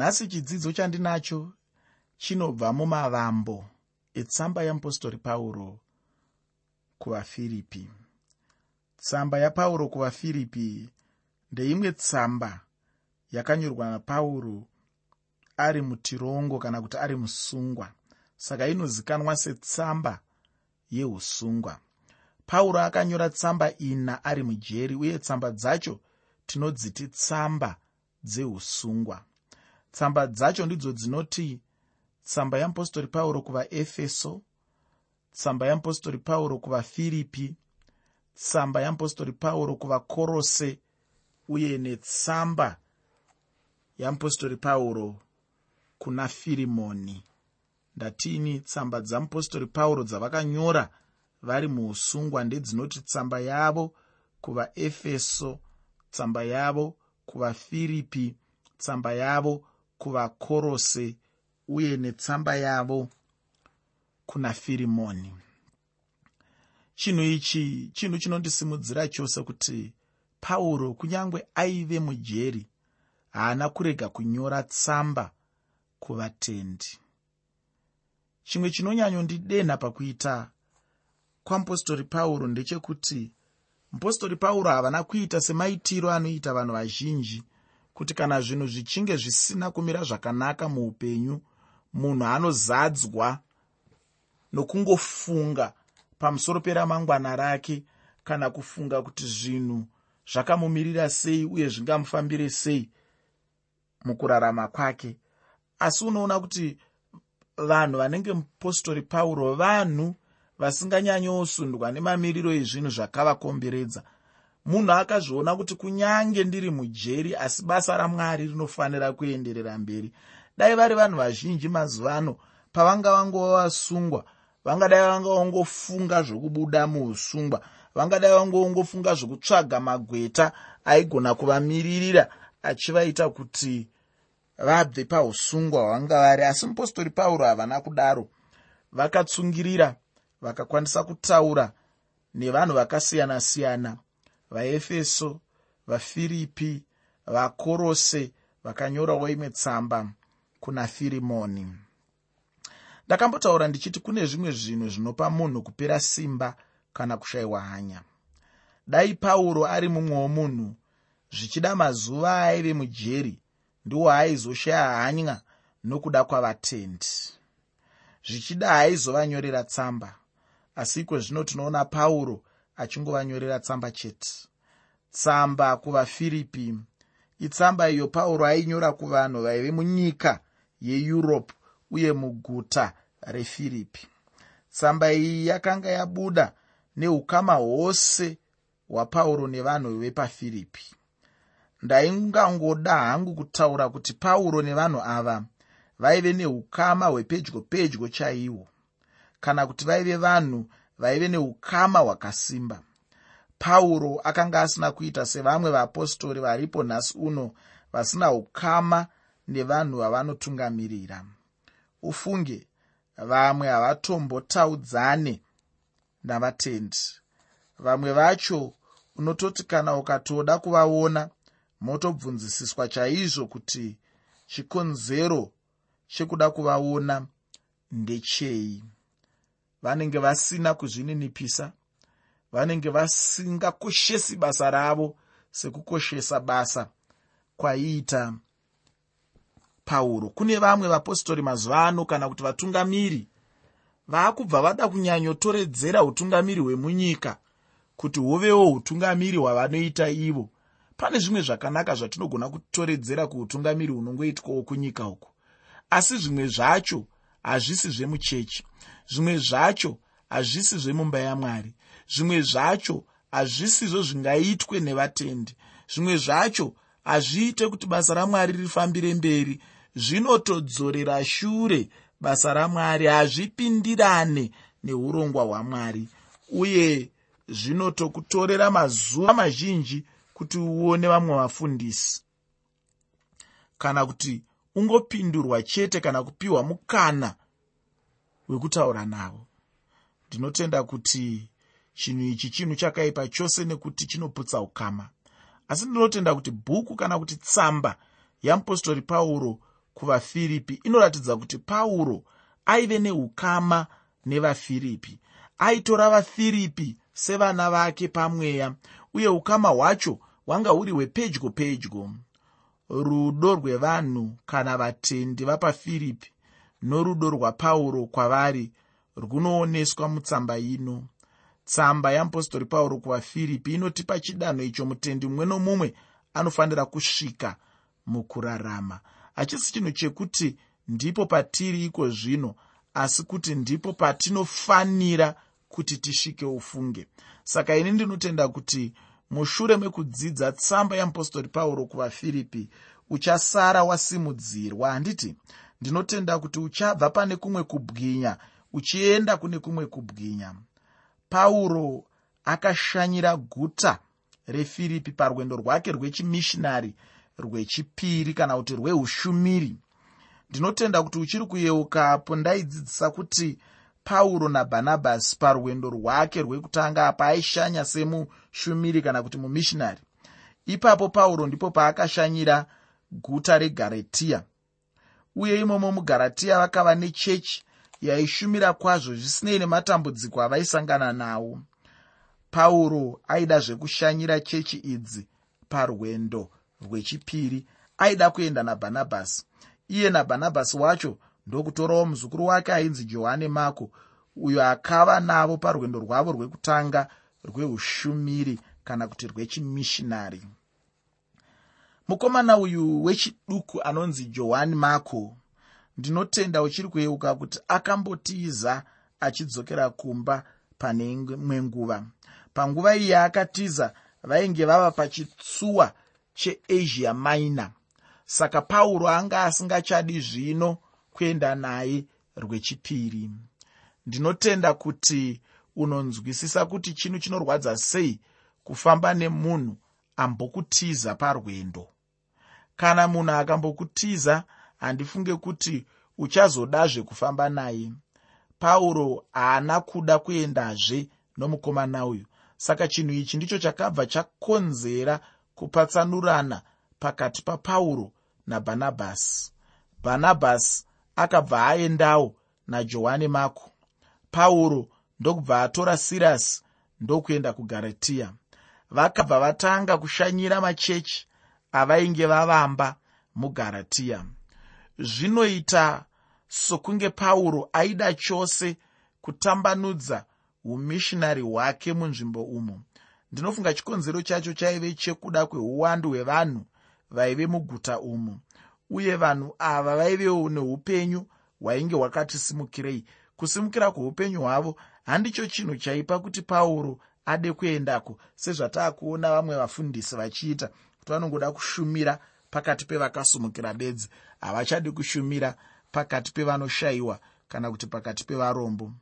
nhasi chidzidzo chandinacho chinobva mumavambo etsamba yeapostori pauro kuvafiripi. Tsamba yapauro kuvafiripi ndeimwe tsamba yakanyorwa napauro ari mutirongo kana kuti ari musungwa. Saka inozikanwa setsamba yeusungwa pauro akanyora tsamba ina ari mujeri uye tsamba dzacho tinodziti tsamba dzeusungwa tsamba dzacho ndidzo dzinoti tsamba yeapostori pauro kuvaefeso tsamba yeapostori pauro kuvafiripi tsamba yeapostori pauro kuvakorose uye netsamba yeapostori pauro kuna firimoni. Ndatini tsamba dzeapostori pauro dzavakanyora vari muusungwa ndedzinoti tsamba yavo kuvaefeso tsamba yavo kuvafiripi tsamba yavo kuvakorose uye netsamba yavo kuna firimoni. Chinhu ichi chinhu chinondisimudzira chose kuti pauro kunyange aive mujeri haana kurega kunyora tsamba kuvatendi. Chimwe chinonyanyondidenha pakuita kwamupostori pauro ndechekuti mupostori pauro havana kuita semaitiro anoita vanhu vazhinji kuti kana zvinhu zvichinge zvisina kumira zvakanaka muupenyu munhu anozadzwa nokungofunga pamusoro peramangwana rake kana kufunga kuti zvinhu zvakamumirira sei uye zvingamufambire sei mukurarama kwake. Asi unoona kuti vanhu vanenge mupostori pauro vanhu vasinganyanyosundwa nemamiriro ezvinhu zvakavakomberedza munhu akazviona kuti kunyange ndiri mujeri asi basa ramwari rinofanira kuenderera mberi. Dai vari vanhu vazhinji mazuva ano pavanga vangova vasungwa vangadai vangaongofunga zvokubuda muusungwa vangadai vangaongofunga zvokutsvaga magweta aigona kuvamiririra achivaita kuti vabve pausungwa hwavanga vari asi mupostori pauro havana kudaro. Vakatsungirira vakakwanisa kutaura nevanhu vakasiyana-siyana vaefeso vafiripi vakorose vakanyorawo imwe tsamba kuna firimoni. Ndakambotaura ndichiti kune zvimwe zvinhu zvinopa munhu kupera simba kana kushayiwa hanya. Dai pauro ari mumwe womunhu zvichida mazuva aive mujeri ndiwo haayizoshaya hanya nokuda kwavatendi. Zvichida haaizovanyorera tsamba asi iko zvino tinoona pauro achingovanyorera tsamba chete. Tsamba kuvafiripi itsamba iyo pauro ainyora kuvanhu vaive munyika yeeurope uye muguta refiripi tsamba iyi yakanga yabuda neukama hwose hwapauro nevanhu vepafiripi ndaingangoda hangu kutaura kuti pauro nevanhu ava vaive neukama hwepedyo pedyo chaihwo kana kuti vaive vanhu vaive neukama hwakasimba. Pauro akanga asina kuita sevamwe vapostori varipo nhasi uno vasina ukama nevanhu vavanotungamirira. Ufunge vamwe havatombotaudzane navatendi. Vamwe vacho unototi kana ukatoda kuvaona motobvunzisiswa chaizvo kuti chikonzero chekuda kuvaona ndechei vanenge vasina kuzvininipisa vanenge vasingakoshesi basa ravo sekukoshesa basa kwaiita pauro kune vamwe vapostori mazuva ano kana kuti vatungamiri vaakubva vada kunyanyotoredzera utungamiri hwemunyika kuti huvewo utungamiri hwavanoita ivo. Pane zvimwe zvakanaka zvatinogona kutoredzera kuutungamiri hunongoitwawo kunyika uku. Asi zvimwe zvacho hazvisi zvemuchechi. Zvimwe zvacho hazvisi zvemumba yamwari. Zvimwe zvacho hazvisizvo zvingaitwe nevatendi. Zvimwe zvacho hazviite kuti basa ramwari rifambire mberi. Zvinotodzorera shure basa ramwari hazvipindirane neurongwa hwamwari. Uye zvinotokutorera mazuva mazhinji kuti uone vamwe vafundisi. Kana kuti ungopindurwa chete kana kupiwa mukana wekutaura navo. Ndinotenda kuti chinhu ichi chinhu chakaipa chose nekuti chinoputsa ukama. Asi ndinotenda kuti bhuku kana kuti tsamba yeapostori pauro kuvafiripi inoratidza kuti pauro aive neukama nevafiripi. Aitora vafiripi sevana vake pamweya uye ukama hwacho hwanga huri hwepedyo pedyo rudo rwevanhu kana vatendi vapafiripi norudo rwapauro kwavari runooneswa mutsamba ino. Tsamba yeapostori pauro kuvafiripi inotipa chidanho icho mutendi mumwe nomumwe anofanira kusvika mukurarama. Hachisi chinhu chekuti ndipo patiri iko zvino asi kuti ndipo patinofanira kuti tisvike ufunge. Saka ini ndinotenda kuti mushure mekudzidza tsamba yeapostori pauro kuvafiripi uchasara wasimudzirwa. Handiti ndinotenda kuti uchabva pane kumwe kubwinya uchienda kune kumwe kubwinya. Pauro akashanyira guta refiripi parwendo rwake rwechimishinari rwechipiri kana kuti rweushumiri. Ndinotenda kuti uchiri kuyeukapo ndaidzidzisa kuti pauro nabhanabhasi parwendo rwake rwekutanga paaishanya semushumiri kana kuti mumishinari. Ipapo pauro ndipo paakashanyira guta regaretiya uye imomo mugaratiya vakava nechechi yaishumira kwazvo zvisinei nematambudziko avaisangana nawo. Pauro aida zvekushanyira chechi idzi parwendo rwechipiri aida kuenda nabhanabhasi iye nabhanabhasi wacho ndokutorawo muzukuru wake ainzi johani mako uyo akava navo parwendo rwavo rwekutanga rweushumiri kana kuti rwechimishinari. Mukomana uyu wechiduku anonzi johani mako ndinotenda uchiri kuyeuka kuti akambotiza achidzokera kumba pane imwe nguva. Panguva iyi yaakatiza vainge vava pachitsuwa cheasia minor. Saka pauro anga asingachadi zvino kuenda naye rwechipiri. Ndinotenda kuti unonzwisisa kuti chinhu chinorwadza sei kufamba nemunhu ambokutiza parwendo. Kana munhu akambokutiza handifunge kuti uchazodazve kufamba naye. Pauro haana kuda kuendazve nomukomana uyu. Saka chinhu ichi ndicho chakabva chakonzera kupatsanurana pakati papauro nabhanabhasi bhanabhasi akabva aendawo najohani mako pauro ndokubva atora sirasi ndokuenda kugaratiya vakabva vatanga kushanyira machechi avainge vavamba mugaratiya zvinoita sokunge pauro aida chose kutambanudza umishinari hwake munzvimbo umo. Ndinofunga chikonzero chacho chaive chekuda kweuwandu hwevanhu vaive muguta umo uye vanhu ava vaivewo neupenyu hwainge hwakati simukirei. Kusimukira kweupenyu hwavo handicho chinhu chaipa kuti pauro ade kuendako sezvataakuona vamwe vafundisi vachiita kuti vanongoda kushumira pakati pevakasumukira bedzi. Havachadi kushumira pakati pevanoshayiwa kana kuti pakati pevarombo.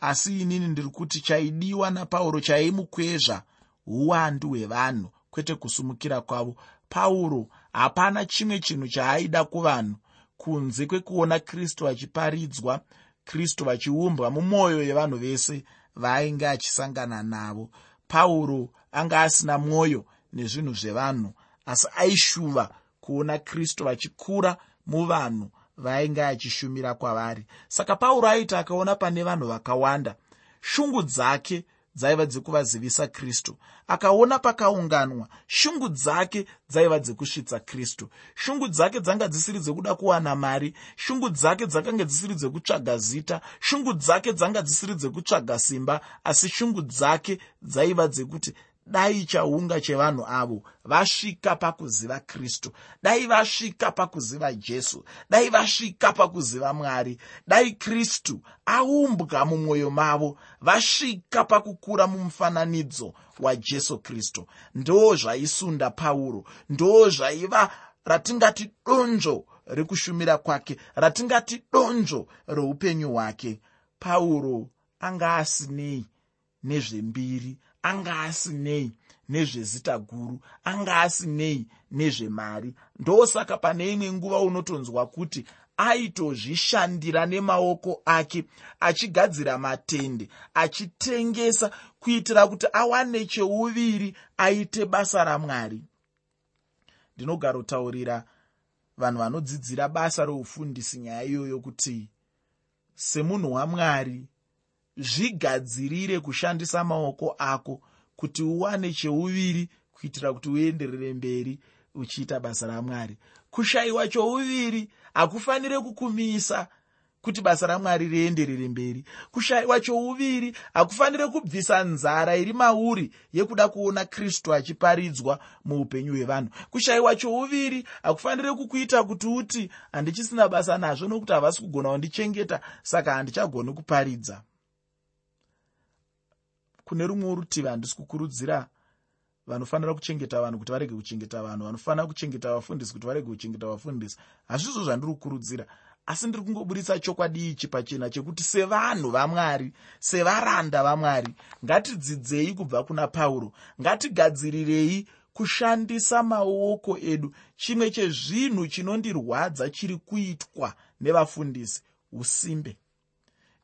Asi inini ndiri kuti chaidiwa napauro chaimukwezva uwandu hwevanhu kwete kusumukira kwavo. Pauro hapana chimwe chinhu chaaida kuvanhu. Kunze kwekuona kristu achiparidzwa kristu vachiumbwa mumwoyo yevanhu vese vaainge achisangana navo. Pauro anga asina mwoyo nezvinhu zvevanhu asi aishuva kuona kristu vachikura muvanhu vaainge achishumira kwavari. Saka pauro aiti akaona pane vanhu vakawanda. Shungu dzake dzaiva dzekuvazivisa kristu. Akaona pakaunganwa shungu dzake dzaiva dzekusvitsa kristu. Shungu dzake dzanga dzisiri dzekuda kuwana mari shungu dzake dzakange dzisiri dzekutsvaga zita shungu dzake dzanga dzisiri dzekutsvaga simba asi shungu dzake dzaiva dzekuti dai chaunga chevanhu avo. Vasvika pakuziva kristu. Dai vasvika pakuziva jesu. Dai vasvika pakuziva mwari. Dai kristu aumbwa mumwoyo mavo. Vasvika pakukura mumufananidzo wajesu kristu. Ndo zvaisunda pauro. Ndo zvaiva ratingati donzvo rekushumira kwake ratingati donzvo reupenyu hwake. Pauro anga asinei nezvembiri anga asinei nezvezita guru anga asinei nezvemari. Ndosaka pane imwe nguva unotonzwa kuti aitozvishandira nemaoko ake achigadzira matende achitengesa kuitira kuti awane cheuviri aite basa ramwari. Ndinogara kutaurira vanhu vanodzidzira basa reufundisi nyaya iyoyo kuti semunhu wamwari zvigadzirire kushandisa maoko ako kuti uwane cheuviri kuitira kuti uenderere mberi uchiita basa ramwari. Kushayiwa chouviri hakufaniri kukumisa kuti basa ramwari rienderere mberi. Kushayiwa chouviri hakufaniri kubvisa nzara iri mauri yekuda kuona kristu achiparidzwa muupenyu hwevanhu. Kushayiwa chouviri hakufaniri kukuita kuti uti handichisina basa nazvo nokuti havasi kugona kundichengeta saka handichagoni kuparidza kune rumwe rutivi handisi kukurudzira vanofanira kuchengeta vanhu kuti varege kuchengeta vanhu. Vanofanira kuchengeta vafundisi kuti varege kuchengeta vafundisi. Hazvizvo zvandiri kukurudzira. Asi ndiri kungoburitsa chokwadi ichi pachena chekuti sevanhu vamwari sevaranda vamwari ngatidzidzei kubva kuna pauro. Ngatigadzirirei kushandisa maoko edu. Chimwe chezvinhu chinondirwadza chiri kuitwa nevafundisi usimbe.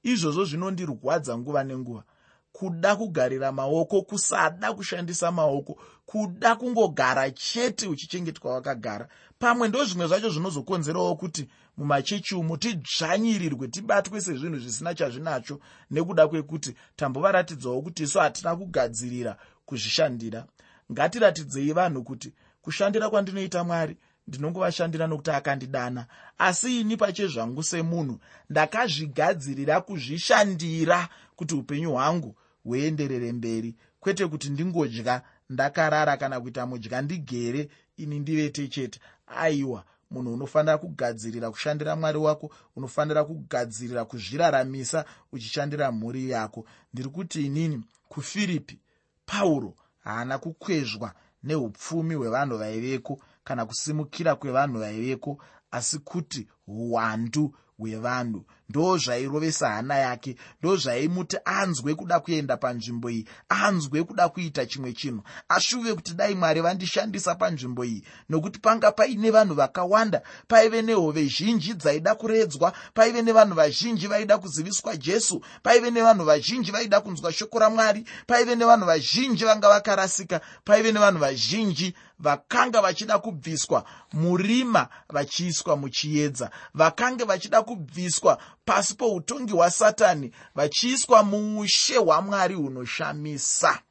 Izvozvo zvinondirwadza nguva nenguva kuda kugarira maoko kusada kushandisa maoko kuda kungogara chete uchichengetwa wakagara. Pamwe ndo zvimwe zvacho zvinozokonzerawo kuti mumachechi umo tidzvanyirirwe tibatwe sezvinhu zvisina chazvinacho nekuda kwekuti tambovaratidzawo kuti isu hatina kugadzirira kuzvishandira. Ngatiratidzei vanhu kuti kushandira kwandinoita mwari ndinongovashandira nokuti akandidana. Asi ini pachezvangu semunhu ndakazvigadzirira kuzvishandira kuti upenyu hwangu hweenderere mberi. Kwete kuti ndingodya ndakarara kana kuita mudya ndigere ini ndivete chete. Aiwa munhu unofanira kugadzirira kushandira mwari wako unofanira kugadzirira kuzviraramisa uchishandira mhuri yako. Ndiri kuti inini kufiripi pauro haana kukwezvwa neupfumi hwevanhu vaiveko kana kusimukira kwevanhu vaiveko asi kuti uwandu hwevanhu ndo zvairovesa hana yake ndo zvaimuti anzwe kuda kuenda panzvimbo iyi anzwe kuda kuita chimwe chinhu. Ashuve kuti dai mwari vandishandisa panzvimbo iyi nokuti panga paine vanhu vakawanda paive nehove zhinji dzaida kuredzwa paive nevanhu vazhinji vaida kuziviswa jesu paive nevanhu vazhinji vaida kunzwa shoko ramwari paive nevanhu vazhinji vanga vakarasika paive nevanhu vazhinji vakanga vachida kubviswa murima vachiiswa muchiedza vakanga vachida kubviswa pasi poutongi hwasatani vachiiswa muushe hwamwari hunoshamisa.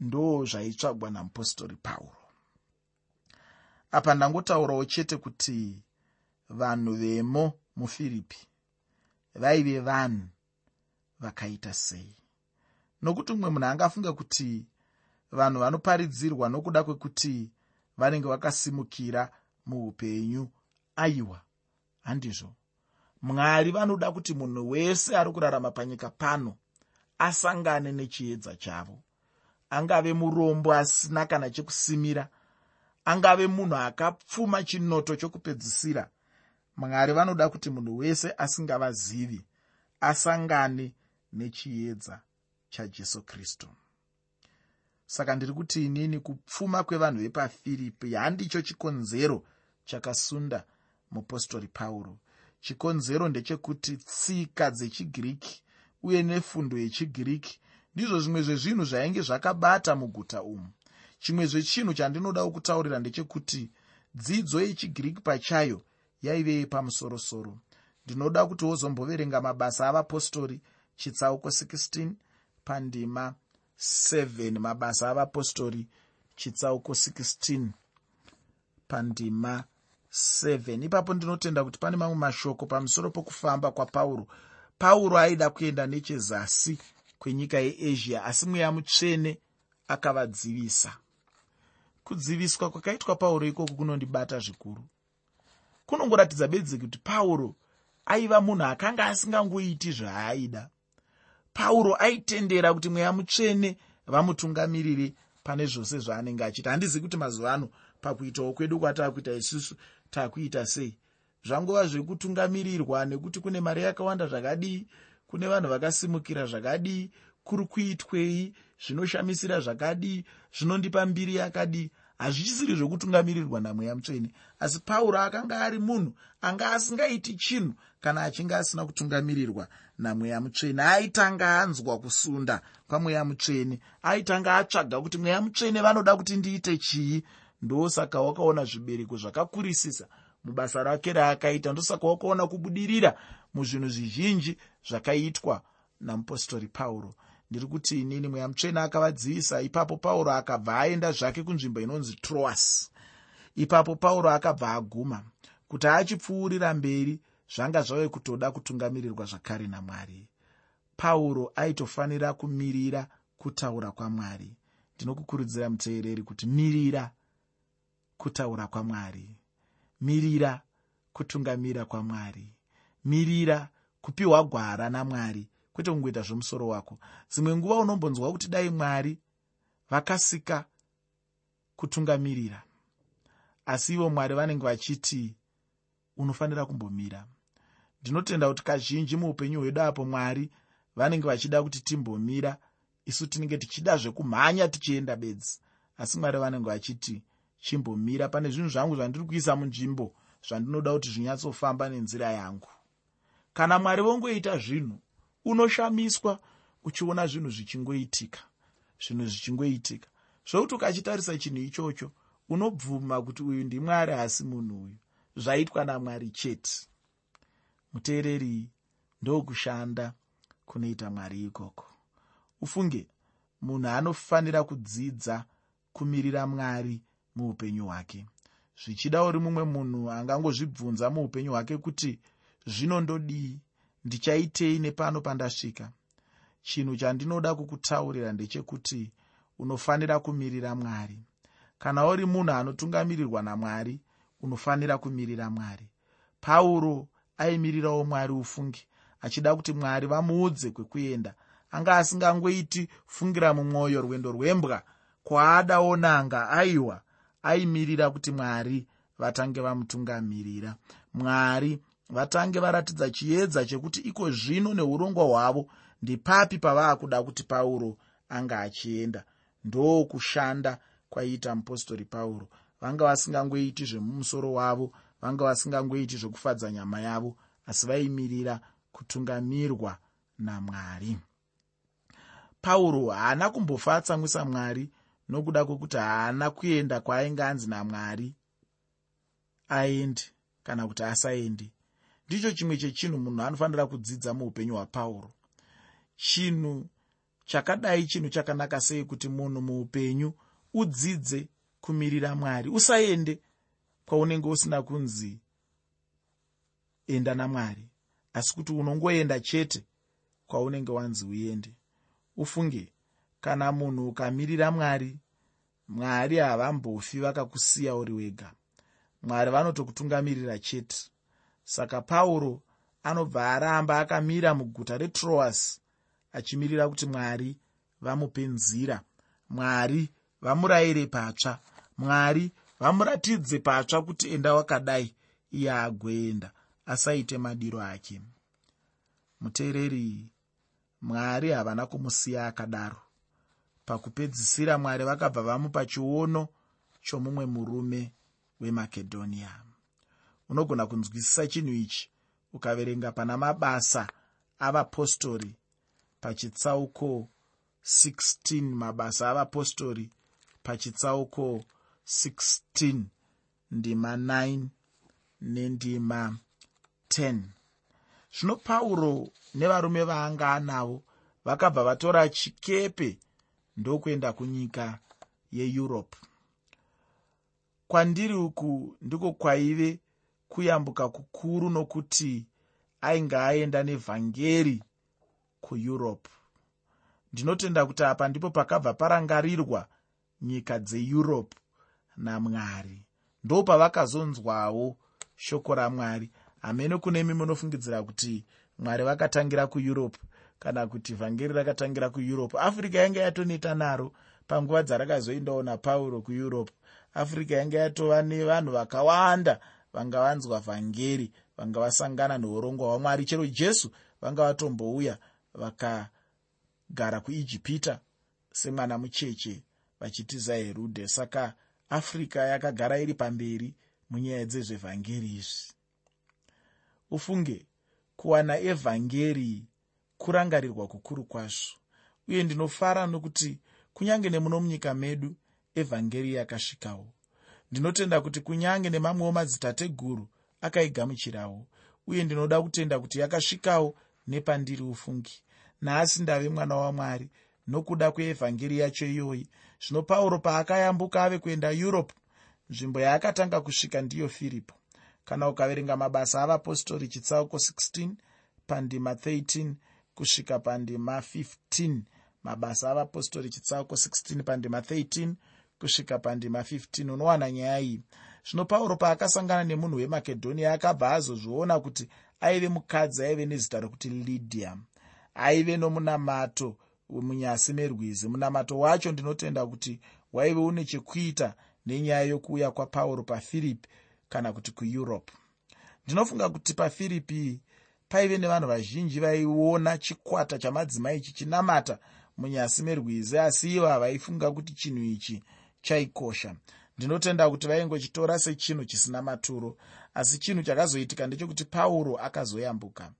Ndo zvaitsvagwa namupostori pauro. Apa ndangotaurawo chete kuti vanhu vemo mufiripi vaive vanhu vakaita sei. Nokuti mumwe munhu angafunga kuti vanhu vanoparidzirwa nokuda kwekuti vanenge vakasimukira muupenyu aiwa handizvo. Mwari vanoda kuti munhu wese ari kurarama panyika pano asangane nechiedza chavo. Angave murombo asina kana chekusimira. Angave munhu akapfuma chinoto chokupedzisira. Mwari vanoda kuti munhu wese asingavazivi asangane nechiedza chajesu kristu. Saka ndiri kuti inini kupfuma kwevanhu vepafiripi handicho chikonzero chakasunda mupostori pauro. Chikonzero ndechekuti tsika dzechigiriki uye nefundo yechigiriki ndizvo zvimwe zvezvinhu zvainge zvakabata muguta umu. Chimwe zvechinhu chandinodawo kutaurira ndechekuti dzidzo yechigiriki pachayo yaive yepamusorosoro. Ndinoda kuti wozomboverenga mabasa avapostori chitsauko 16 pandima 7 mabasa avapostori chitsauko 16 pandima 7 ipapo ndinotenda kuti pane mamwe mashoko pamusoro pokufamba kwapauro. Pauro aida kuenda nechezasi kwenyika yeasia asi mweya mutsvene akavadzivisa. Kudziviswa kwakaitwa pauro ikoko kunondibata zvikuru. Kunongoratidza bedzi kuti pauro aiva munhu akanga asingangoiti zvaaida. Pauro aitendera kuti mweya mutsvene vamutungamiriri pane zvose zvaanenge achiita. Handizivi kuti mazuva ano pakuitawo kwedu kwataakuita isusu taakuita sei? Zvangova zvekutungamirirwa nekuti kune mari yakawanda zvakadii kune vanhu vakasimukira zvakadii kuri kuitwei zvinoshamisira zvakadii zvinondipa mbiri yakadii hazvichisiri zvokutungamirirwa namweya mutsvene. Asi pauro akanga ari munhu anga asingaiti chinhu kana achinge asina kutungamirirwa namweya mutsvene. Aitanga anzwa kusunda kwamweya mutsvene. Aitanga atsvaga kuti mweya mutsvene vanoda kuti ndiite chii ndosaka wakaona zvibereko zvakakurisisa. Mubasa rake raakaita ndosaka wakaona kubudirira muzvinhu zvizhinji zvakaitwa namupostori pauro. Ndiri kuti inini mweya mutsvena akavadzivisa ipapo pauro akabva aenda zvake kunzvimbo inonzi troas. Ipapo pauro akabva aguma kuti achipfuurira mberi zvanga zvave kutoda kutungamirirwa zvakare namwari. Pauro aitofanira kumirira kutaura kwamwari. Ndinokukurudzira muteereri kuti mirira kutaura kwamwari. Mirira kutungamira kwamwari. Mirira kupiwa gwara namwari. Kwete kungoita zvomusoro wako. Dzimwe nguva unombonzwa kuti dai mwari vakasika kutungamirira. Asi ivo mwari vanenge vachiti unofanira kumbomira. Ndinotenda kuti kazhinji muupenyu hwedu apo mwari vanenge vachida kuti timbomira. Isu tinenge tichida zvekumhanya tichienda bedzi. Asi mwari vanenge vachiti chimbomira. Pane zvinhu zvangu zvandiri kuisa munzvimbo zvandinoda kuti zvinyatsofamba nenzira yangu. Kana mwari vongoita zvinhu unoshamiswa uchiona zvinhu zvichingoitika zvinhu zvichingoitika. Zvokuti ukachitarisa chinhu ichocho unobvuma kuti uyu ndimwari asi munhu uyu. Zvaitwa namwari chete. Muteereri ndokushanda kunoita mwari ikoko. Ufunge munhu anofanira kudzidza kumirira mwari muupenyu hwake. Zvichida uri mumwe munhu angangozvibvunza muupenyu hwake kuti zvino ndodii ndichaitei nepano pandasvika? Chinhu chandinoda kukutaurira ndechekuti unofanira kumirira mwari. Kana uri munhu anotungamirirwa namwari unofanira kumirira mwari. Pauro aimirirawo mwari ufungi achida kuti mwari vamuudze kwekuenda. Anga asingangoiti fungira mumwoyo rwendo rwembwa kwaadawo nanga aiwa aimirira kuti mwari vatange vamutungamirira. Mwari vatange varatidza chiedza chekuti iko zvino neurongwa hwavo ndipapi pavaa kuda kuti pauro anga achienda. Ndokushanda kwaiita mupostori pauro. Vanga vasingangoiti zvemumusoro wavo vanga vasingangoiti zvokufadza nyama yavo asi vaimirira kutungamirwa namwari. Pauro haana kumbofa atsamwisa mwari nokuda kwekuti haana kuenda kwaainge anzi namwari aende kana kuti asaendi. Ndicho chimwe chechinhu munhu anofanira kudzidza muupenyu hwapauro. Chinhu chakadai chinhu chakanaka sei kuti munhu muupenyu udzidze kumirira mwari usaende kwaunenge usina kunzi enda namwari asi kuti unongoenda chete kwaunenge wanzi uende. Ufunge kana munhu ukamirira mwari mwari havambofi vakakusiya uri wega. Mwari vanotokutungamirira chete. Saka pauro anobva aramba akamira muguta retroas achimirira kuti mwari vamupe nzira. Mwari vamurayire patsva. Mwari vamuratidze patsva kuti enda wakadai iye agoenda asaite madiro ake. Muteereri mwari havana kumusiya akadaro pakupedzisira mwari vakabva vamupa chiono chomumwe murume wemakedhonia unogona kunzwisisa chinhu ichi ukaverenga pana mabasa avapostori pachitsauko 16 mabasa avapostori pachitsauko 16 ndima 9 nendima 10 zvino pauro nevarume vaanga anavo vakabva vatora chikepe ndokuenda kunyika yeeurope. Kwandiri uku ndiko kwaive kuyambuka kukuru nokuti ainge aenda nevhangeri kueurope. Ndinotenda kuti apa ndipo pakabva parangarirwa nyika dzeeurope namwari. Ndo pavakazonzwawo shoko ramwari. Hamene kune mi munofungidzira kuti mwari vakatangira kueurope kana kuti vhangeri rakatangira kueurope. Africa yanga yatoneta naro panguva dzarakazoendawo napauro kueurope. Africa yanga yatova nevanhu vakawanda vanga vanzwa vhangeri vanga vasangana neurongwa hwamwari. Chero jesu vanga vatombouya vakagara kuijipita semwana mucheche vachitiza herudhe saka africa yakagara iri pamberi munyaya dzezvevhangeri izvi. Ufunge kuwana evhangeri kurangarirwa kukuru kwazvo. Uye ndinofara nokuti kunyange nemuno munyika medu evhangeri yakasvikawo. Ndinotenda kuti kunyange nemamwewo madzitateguru akaigamuchirawo uye ndinoda kutenda kuti yakasvikawo nepandiri ufungi. Nhasi ndave mwana wamwari nokuda kweevhangeri yacho iyoyi. Zvino pauro paakayambuka ave kuenda europe nzvimbo yaakatanga kusvika ndiyo firipo. Kana ukaverenga mabasa avapostori chitsauko 16 pandima 13 kusvika pandima 15 mabasa avapostori chitsauko 16 pandima 13 kusvika pandima 15 unowana nyaya iyi. Zvino pauro paakasangana nemunhu wemakedhonia akabva azozviona kuti aive mukadzi aive nezita rokuti lydia. Aive nomunamato munyasi merwizi. Munamato wacho ndinotenda kuti waive une chekuita nenyaya yokuuya kwapauro pafiripi kana kuti kueurope. Ndinofunga kuti pafiripi paive nevanhu vazhinji vaiona chikwata chamadzimai chichinamata munyasi merwizi asi ivo havaifunga kuti chinhu ichi chaikosha. Ndinotenda kuti vaingochitora sechinhu chisina maturo asi chinhu chakazoitika ndechekuti pauro akazoyambuka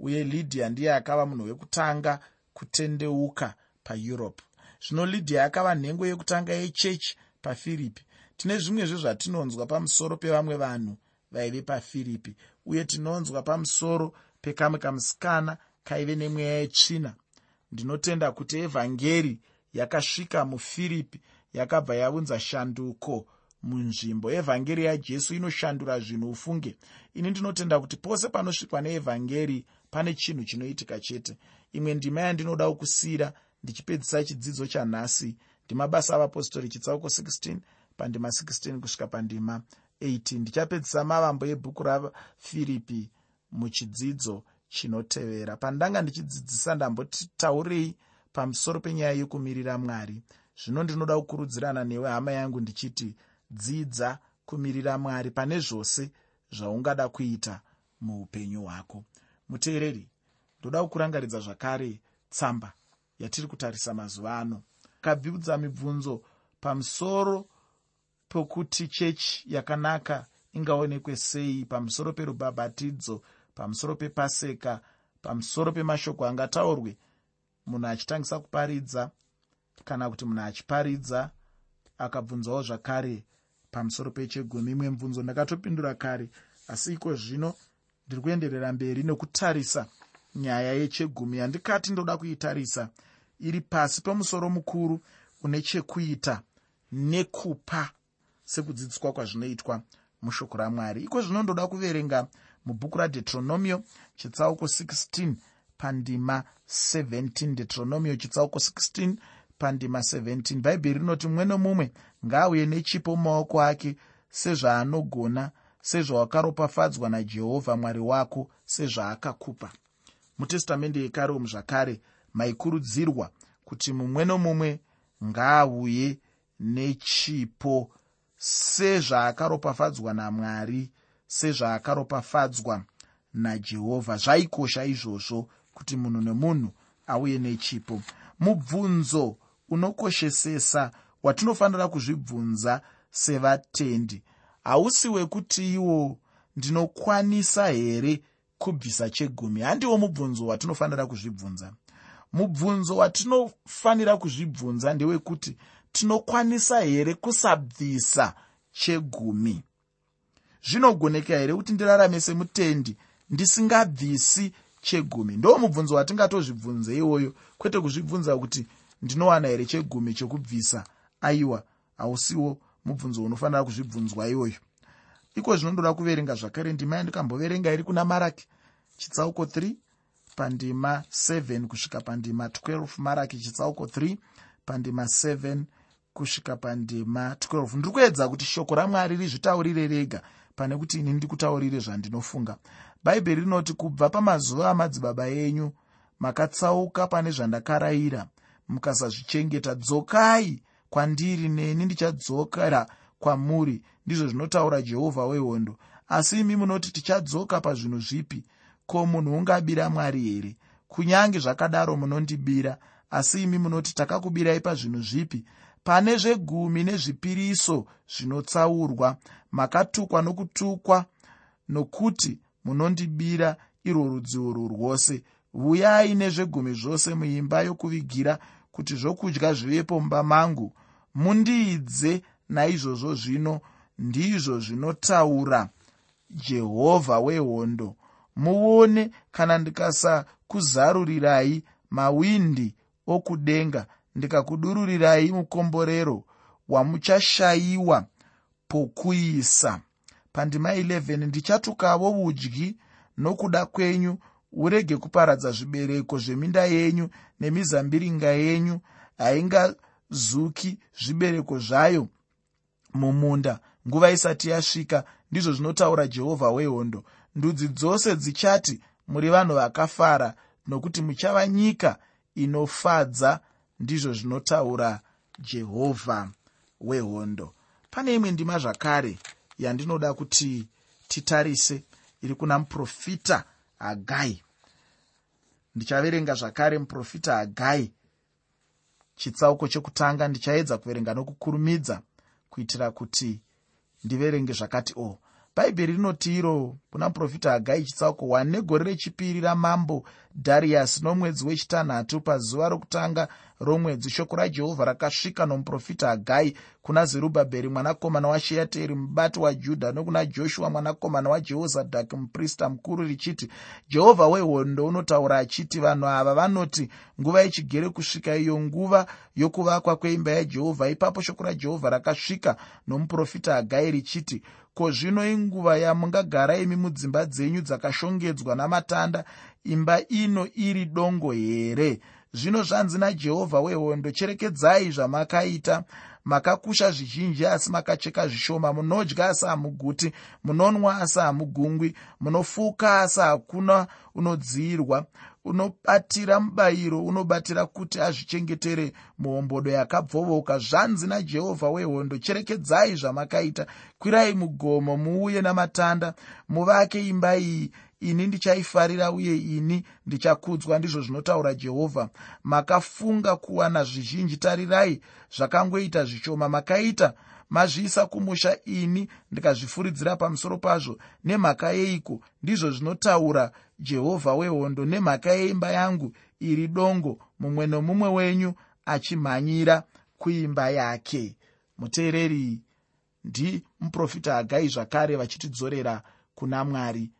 uye lydia ndiye akava munhu wekutanga kutendeuka paeurope. Zvino lydia akava nhengo yekutanga yechechi pafiripi tine zvimwezve zvatinonzwa pamusoro pevamwe vanhu vaive pafiripi uye tinonzwa pamusoro pekamwe kamusikana kaive nemweya yetsvina. Ndinotenda kuti evhangeri yakasvika mufiripi yakabva yaunza shanduko munzvimbo. Evhangeri yajesu inoshandura zvinhu ufunge. Ini ndinotenda kuti pose panosvikwa neevhangeri pane chinhu chinoitika chete. Imwe ndima yandinoda kusiyira ndichipedzisa chidzidzo chanhasi. Ndimabasa avapostori chitsauko 16 pandima 16 kusvika pandima 18 ndichapedzisa mavambo ebhuku rafiripi muchidzidzo chinotevera. Pandanga ndichidzidzisa ndambotitaurei pamusoro penyaya yokumirira mwari. Zvino ndinoda kukurudzirana newe hama yangu ndichiti dzidza kumirira mwari pane zvose zvaungada kuita muupenyu hwako. Muteereri ndoda kukurangaridza zvakare tsamba yatiri kutarisa mazuva ano. Kabvibudza mibvunzo pamusoro pokuti chechi yakanaka ingaonekwe sei pamusoro perubhabhatidzo pamusoro pepaseka pamusoro pemashoko angataurwe munhu achitangisa kuparidza kana kuti munhu achiparidza akabvunzawo zvakare pamusoro pechegumi. Imwe mvunzo ndakatopindura kare asi iko zvino ndiri kuenderera mberi nekutarisa nyaya yechegumi. Yandikati ndoda kuitarisa iri pasi pemusoro mukuru une chekuita nekupa sekudzidziswa kwazvinoitwa mushoko ramwari. Iko zvino ndoda kuverenga mubhuku radeuteronomio chitsauko 16 pandima 17 deuteronomio chitsauko 16 pandima 17 bhaibheri rinoti mumwe nomumwe ngaauye nechipo mumaoko ake sezvaanogona sezvawakaropafadzwa najehovha mwari wako sezvaakakupa. Mutestamende yekare zvakare maikurudzirwa kuti mumwe nomumwe ngaauye nechipo sezvaakaropafadzwa namwari sezvaakaropafadzwa najehovha zvaikosha izvozvo kuti munhu nemunhu auye nechipo. Mubvunzo unokoshesesa watinofanira kuzvibvunza sevatendi. Hausi wekuti iwo ndinokwanisa here kubvisa chegumi? Handiwo mubvunzo watinofanira kuzvibvunza. Mubvunzo watinofanira kuzvibvunza ndewekuti tinokwanisa here kusabvisa chegumi zvinogoneka here kuti ndirarame semutendi ndisingabvisi chegumi? Ndo mubvunzo watingatozvibvunze iwoyo kwete kuzvibvunza kuti ndinowana here chegumi chekubvisa? Aiwa hausiwo mubvunzo unofanira kuzvibvunzwa iwoyo. Iko zvinondoda kuverenga zvakare ndima yandikamboverenga iri kuna maraki. Chitsauko 3 pandima 7 kusvika pandima 12 maraki chitsauko 3 pandima 7 kusvika pandima 12 ndiri kuedza kuti shoko ramwari rizvitaurire rega pane kuti ini ndikutaurire zvandinofunga. Bhaibheri rinoti kubva pamazuva amadzibaba enyu makatsauka pane zvandakarayira mukasazvichengeta. Dzokai kwandiri neni ndichadzokera kwamuri ndizvo zvinotaura jehovha wehondo. Asi imi munoti tichadzoka pazvinhu zvipi? Ko munhu ungabira mwari here? Kunyange zvakadaro munondibira asi imi munoti takakubirai pazvinhu zvipi pane zvegumi nezvipiriso zvinotsaurwa makatukwa nokutukwa nokuti munondibira irwo rudzi urwu rwose. Vuyai nezvegumi zvose muimba yokuvigira kuti zvokudya zvivepo mumba mangu. Mundiidze naizvozvo zvino ndizvo zvinotaura jehovha wehondo. Muone kana ndikasakuzarurirai mawindi okudenga ndikakudururirai mukomborero wamuchashayiwa pokuisa. Pandima 11 ndichatukavo udyi nokuda kwenyu urege kuparadza zvibereko zveminda yenyu nemizambiringa yenyu haingazuki zvibereko zvayo mumunda. Nguva isati yasvika ndizvo zvinotaura jehovha wehondo. Ndudzi dzose dzichati muri vanhu vakafara nokuti muchava nyika inofadza ndizvo zvinotaura jehovha wehondo. Pane imwe ndima zvakare yandinoda kuti titarise iri kuna muprofita hagai. Ndichaverenga zvakare muprofita hagai. Chitsauko chekutanga ndichaedza kuverenga nokukurumidza kuitira kuti ndiverenge zvakati o oh, bhaibheri rinoti iro kuna muprofita hagai chitsauko 1 negore rechipiri ramambo dhariasi nomwedzi wechitanhatu pazuva rokutanga romwedzi shoko rajehovha rakasvika nomuprofita hagai kuna zerubhabheri mwanakomana washeateri mubati wajudha nokuna joshua mwanakomana wajehozadhaki muprista mukuru richiti jehovha wehondo unotaura achiti vanhu ava vanoti nguva ichigere kusvika iyo nguva yokuvakwa kweimba yajehovha ipapo shoko rajehovha rakasvika nomuprofita hagai richiti ko zvino inguva yamungagara imi mudzimba dzenyu dzakashongedzwa namatanda imba ino iri dongo here? Zvino zvanzi najehovha wehondo cherekedzai zvamakaita. Makakusha zvizhinji asi makacheka zvishoma. Munodya asi hamuguti. Munonwa asi hamugungwi. Munofuka asi hakuna unodziyirwa unobatira mubayiro unobatira kuti azvichengetere muhombodo yakabvovoka. Zvanzi najehovha wehondo cherekedzai zvamakaita. Kwirai mugomo muuye namatanda. Muvake imba iyi. Ini ndichaifarira uye ini ndichakudzwa ndizvo zvinotaura jehovha. Makafunga kuwana zvizhinji. Tarirai zvakangoita zvishoma makaita mazviisa kumusha ini ndikazvifuridzira pamusoro pazvo. Nemhaka yeiko? Ndizvo zvinotaura jehovha wehondo. Nemhaka yeimba yangu iri dongo mumwe nomumwe wenyu achimhanyira kuimba yake. Muteereri ndimuprofita hagai zvakare vachitidzorera kuna mwari